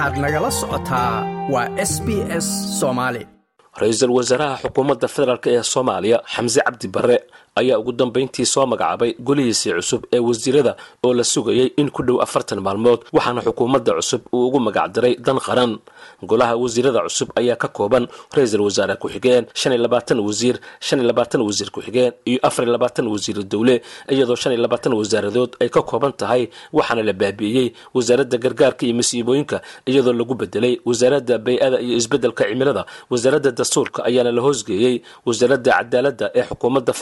waxaad nagala socotaa waa s b s soomaali ra'iisul wasaaraha xukuumadda federaalk ee soomaaliya xamse cabdi barre ayaa ugu dambayntii soo magacaabay golihiisii cusub ee wasiirada oo la sugayay in ku dhow afartan maalmood waxaana xukuumadda cusub uu ugu magacdiray dan qaran. Golaha wasiirada cusub ayaa ka kooban ra'iisul wasaare ku-xigeen shan iyo labaatan wasiir shan iyo labaatan wasiir ku-xigeen iyo afar iyo labaatan wasiir dowle iyadoo shan iyo labaatan wasaaradood ay ka kooban tahay waxaana la baabi'iyey wasaaradda gargaarka iyo masiibooyinka iyadoo lagu bedelay wasaaradda bay-ada iyo isbeddelka cimilada. Wasaaradda dastuurka ayaana la hoosgeeyey wasaaradda cadaaladda ee xukuumadda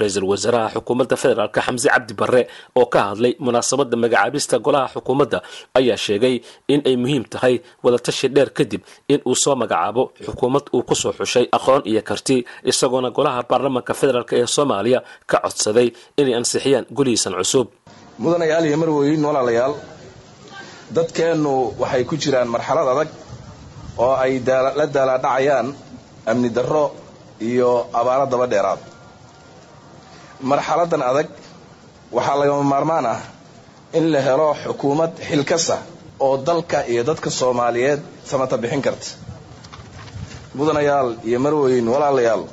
ra'iisul wasaaraha xukuumadda federaalk xamse cabdi barre oo ka hadlay munaasabadda magacaabista golaha xukuumadda ayaa sheegay in ay muhiim tahay wadatashi dheer kadib in uu soo magacaabo xukuumad uu ku soo xushay aqoon iyo karti isagoona golaha baarlamaanka federaalk ee soomaaliya ka codsaday inay ansixiyaan golihiisan cusub. Mudanayaal iyo marweyn walaalayaal dadkeennu waxay ku jiraan marxalad adag oo ay la daalaadhacayaan amni darro iyo abaaro daba dheeraad marxaladan adag waxaa lagama maarmaan ah in la helo xukuumad xilkasa oo dalka iyo dadka soomaaliyeed samata bixin karta. Mudanayaal iyo marweyn walaalayaal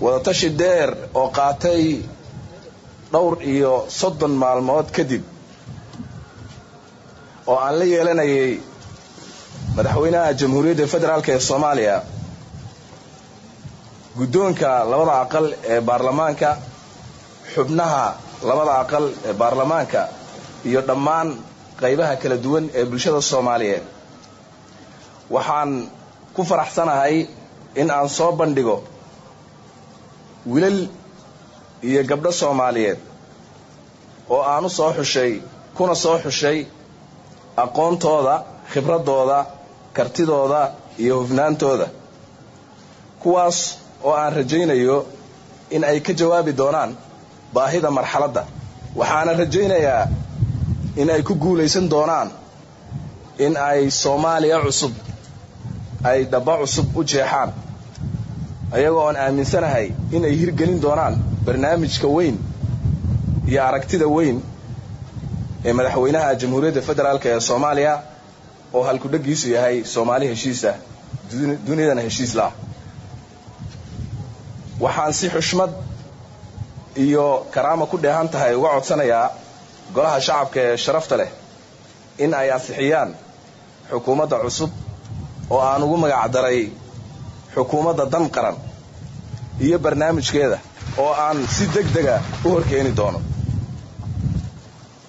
wadatashi dheer oo qaatay dhowr iyo soddon maalmood kadib oo aan la yeelanayay madaxweynaha jamhuuriyadda federaalk ee soomaaliya guddoonka labada aqal ee baarlamaanka xubnaha labada aqal ee baarlamaanka iyo dhammaan qaybaha kala duwan ee bulshada soomaaliyeed. Waxaan ku faraxsanahay in aan soo bandhigo wilal iyo gabdho soomaaliyeed oo aanu soo xushay kuna soo xushay aqoontooda khibraddooda kartidooda iyo hufnaantooda. Kuwaas oo aan rajaynayo in ay ka jawaabi doonaan baahida marxaladda. Waxaana rajaynayaa in ay ku guulaysan doonaan in ay soomaaliya cusub ay dhabba cusub u jeexaan. Ayagoo aan aaminsanahay in ay hirgelin doonaan barnaamijka weyn iyo aragtida weyn ee madaxweynaha jamhuuriyadda federaalk ee soomaaliya oo halkudheggiisu yahay soomaali heshiisah dunidana heshiis laah waxaan si xushmad iyo karaama ku dheehan tahay uga codsanayaa golaha shacabka ee sharafta leh in ay ansixiyaan xukuumadda cusub oo aan ugu magacdaray xukuumadda dan qaran iyo barnaamijkeeda oo aan si deg dega u horkeeni doono.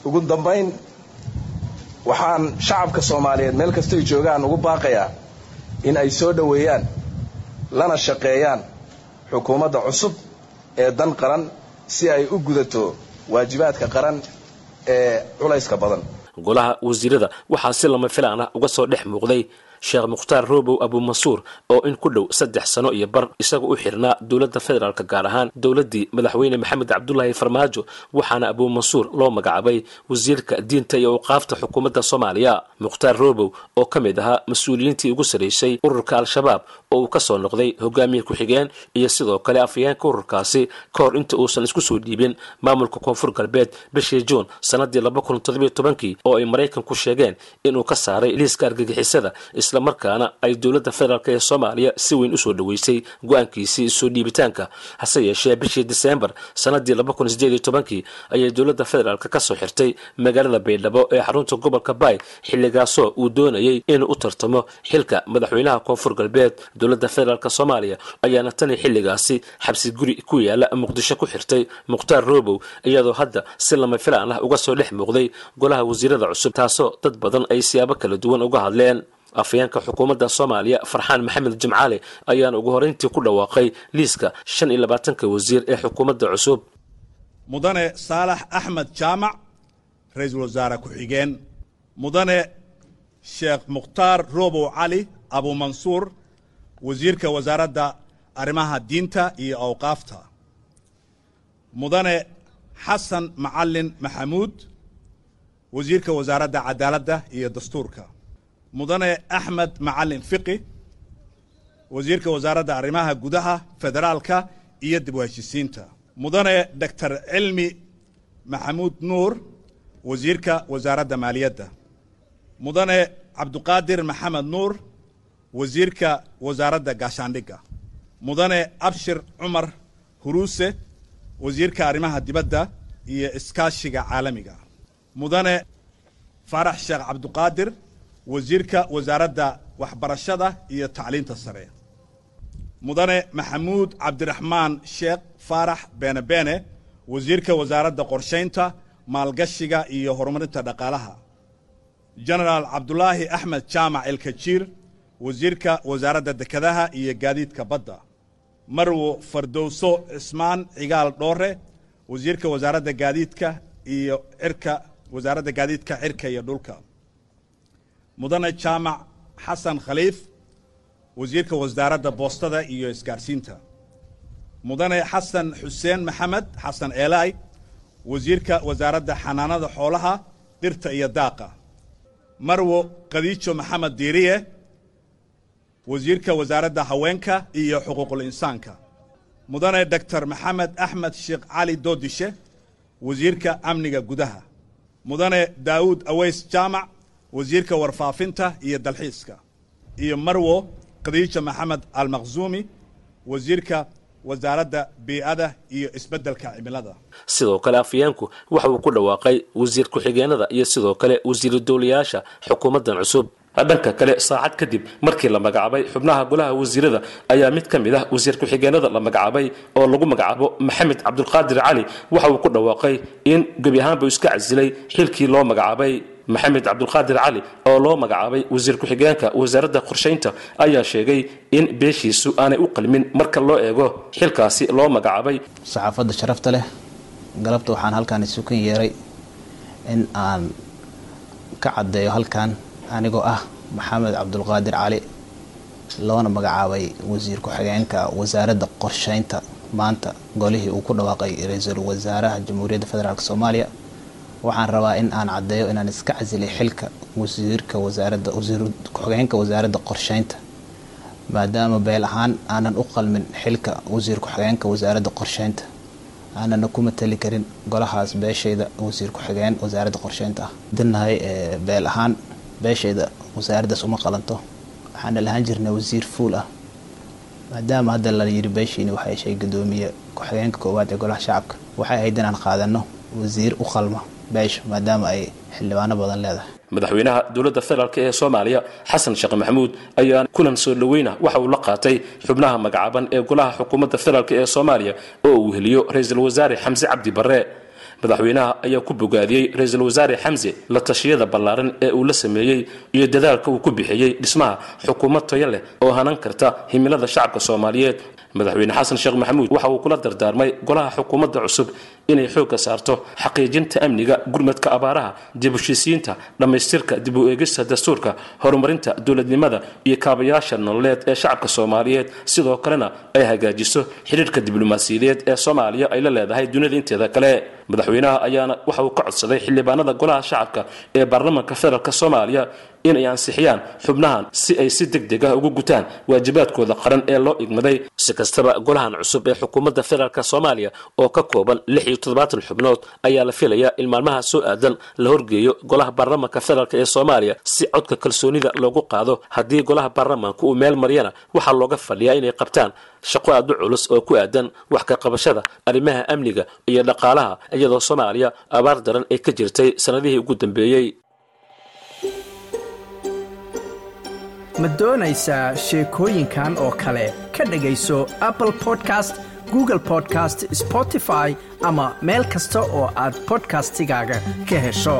Ugu dambayn waxaan shacabka soomaaliyeed meel kastoy joogaan ugu baaqayaa in ay soo dhoweeyaan lana shaqeeyaan xukuumadda cusub ee dan qaran si ay u gudato waajibaadka qaran ee culayska badan. Golaha wasiirada waxaa si lama filaan ah uga soo dhex muuqday sheekh mukhtaar roobow abuumansuur oo in ku dhow saddex sano iyo bar isaga u xirnaa dowladda federaalk gaar ahaan dowladdii madaxweyne maxamed cabdulaahi farmaajo waxaana abuumansuur loo magacaabay wasiirka diinta iyo awqaafta xukuumadda soomaaliya. Mukhtaar roobow oo ka mid ahaa mas'uuliyiintii ugu sarraysay ururka al-shabaab oo uu ka soo noqday hogaamiye ku-xigeen iyo sidoo kale afayeenka ururkaasi ka hor inta uusan isku soo dhiibin maamulka koonfur galbeed bishii juun sannaddii laba kun toddobiyo tobankii oo ay maraykanku sheegeen inuu ka saaray liiska argagixisada islamarkaana ay dowladda federaalk ee soomaaliya si weyn u soo dhoweysay go'aankiisii soo dhiibitaanka. Hase yeeshee bishii diseembar iyo tobankii ayay dowladda federaalk ka soo xirtay magaalada baydhabo ee xarunta gobolka baay xilligaasoo uu doonayay inuu u tartamo xilka madaxweynaha koonfur galbeed. Dowladda federaalk soomaaliya ayaana tani xilligaasi xabsi guri ku yaalla muqdisho ku xirtay mukhtaar roobow iyadoo hadda si lama filaan ah uga soo dhex muuqday golaha wasiirada cusub taasoo dad badan ay siyaabo kala duwan uga hadleen afayeenka xukuumadda soomaaliya farxaan maxamed jimcaale ayaana ugu horrayntii ku dhawaaqay liiska shan iyo labaatanka wasiir ee xukuumadda cusub. Mudane saalax axmed jaamac ra'iisul wasaare ku-xigeen mudane sheekh mukhtaar roobow cali abuumansuur wasiirka wasaaradda arrimaha diinta iyo awqaafta. Mudane xasan macalin maxamuud wasiirka wasaaradda cadaaladda iyo dastuurka mudane axmed macalin fiqi wasiirka wasaaradda arrimaha gudaha federaalka iyo dib u heshisiinta mudane doctor cilmi maxamuud nuur wasiirka wasaaradda maaliyadda. Mudane cabduqaadir maxamed nuur wasiirka wasaaradda gaashaandhigga. Mudane abshir cumar huruuse wasiirka arrimaha dibadda iyo iskaashiga caalamiga. Mudane faarax sheekh cabduqaadir wasiirka wasaaradda waxbarashada iyo tacliinta sare. Mudane maxamuud cabdiraxmaan sheekh faarax beene beene wasiirka wasaaradda qorshaynta maalgashiga iyo horumarinta dhaqaalaha. Genaraal cabdulaahi axmed jaamac elkajiir wasiirka wasaaradda dekedaha iyo gaadiidka badda. Marwo fardowso cismaan cigaal dhoore wasiirka wasaaradda gaadiidka iyo cirka wasaaradda gaadiidka cirka iyo dhulka mudane jaamac xasan khaliif wasiirka wasaaradda boostada iyo isgaarsiinta. Mudane xasan xuseen maxamed xasan eelaay wasiirka wasaaradda xanaanada xoolaha dhirta iyo daaqa. Marwo khadiijo maxamed diiriye wasiirka wasaaradda haweenka iyo xuquuqul insaanka. Mudane doctor maxamed axmed sheekh cali doodishe wasiirka amniga gudaha. Mudane daawuud aweys jaamac wasiirka warfaafinta iyo dalxiiska iyo marwo khadiija maxamed almaqsuumi wasiirka wasaaradda bii'ada iyo isbeddelka cimilada. Sidoo kale afyeenku waxa uu ku dhawaaqay wasiir ku-xigeenada iyo sidoo kale wasiiru dowlayaasha xukuumaddan cusub. Dhanka kale saacad kadib markii la magacaabay xubnaha golaha wasiirada ayaa mid ka mid ah wasiir ku-xigeenada la magacaabay oo lagu magacaabo maxamed cabdulqaadir cali waxa uu ku dhawaaqay in gebi ahaanba iska casilay xilkii loo magacaabay maxamed cabdulqaadir cali oo loo magacaabay wasiir ku-xigeenka wasaaradda qorshaynta ayaa sheegay in beeshiisu aanay u qalmin marka loo eego xilkaasi loo magacaabay. Saxaafadda sharafta leh galabta waxaan halkaan isukan yeeray in aan ka caddeeyo halkan anigoo ah maxamed cabdulqaadir cali loona magacaabay wasiir ku-xigeenka wasaaradda qorshaynta maanta golihii uu ku dhawaaqay ra'iisul wasaaraha jamhuuriyadda federaalk soomaaliya waxaan rabaa in aan caddeeyo inaan iska casilay xilka wasiirka wasaaradda ku-xigeenka wasaaradda qorshaynta. Maadaama beel ahaan aanan u qalmin xilka wasiir ku-xigeenka wasaaradda qorshaynta aanana ku matali karin golahaas beeshayda wasiir ku-xigeen wasaaradda qorshaynta ah. Dinahay beel ahaan beeshayda wasaaraddaas uma qalanto. Waxaana lahaan jirnay wasiir fuul ah. Maadaama hadda la yiri beeshiini waxay heshay gudoomiye ku-xigeenka koowaad ee golaha shacabka waxay ahayd inaan qaadano wasiir u qalma beesha maadaama ay xildhibaano badan leedahay. Madaxweynaha dowladda federaalk ee soomaaliya xasan sheekh maxamuud ayaa kulan soo dhoweyna waxa uu la qaatay xubnaha magacaaban ee golaha xukuumadda federaalk ee soomaaliya oo uu heliyo ra'iisul wasaare xamse cabdi barre. Madaxweynaha ayaa ku bogaadiyey ra'iisul wasaare xamse la tashiyada ballaaran ee uu la sameeyey iyo dadaalka uu ku bixiyey dhismaha xukuumad tayo leh oo hanan karta himilada shacabka soomaaliyeed madaxweyne xasan sheekh maxamuud waxa uu kula dardaarmay golaha xukuumadda cusub inay xoogga saarto xaqiijinta amniga gurmadka abaaraha dib heshiisiinta dhammaystirka dib u eegista dastuurka horumarinta dowladnimada iyo kaabayaasha nololeed ee shacabka soomaaliyeed. Sidoo kalena ay hagaajiso xidhiirka diblomaasiyadeed ee soomaaliya ay la leedahay dunida inteeda kale madaxweynaha ayaana waxa uu ka codsaday xildhibaanada golaha shacabka ee baarlamaanka federaalk soomaaliya inay ansixiyaan xubnahan si ay si deg deg ah ugu gutaan waajibaadkooda qaran ee loo igmaday. Si kastaba golahan cusub ee xukuumadda federaalk soomaaliya oo ka kooban lix iyo toddobaatan xubnood ayaa la filayaa in maalmaha soo aadan la horgeeyo golaha baarlamaanka federaalk ee soomaaliya si codka kalsoonida loogu qaado. Haddii golaha baarlamaanka uu meel maryana waxaa looga fadhiyaa inay qabtaan shaqo aad u culus oo ku aadan wax ka qabashada arrimaha amniga iyo dhaqaalaha iyadoo soomaaliya abaar daran ay ka jirtay sannadihii ugu dambeeyey ma doonaysaa sheekooyinkan oo kale? Ka dhegayso apple podcast google podcast spotify ama meel kasta oo aad bodkastigaaga ka hesho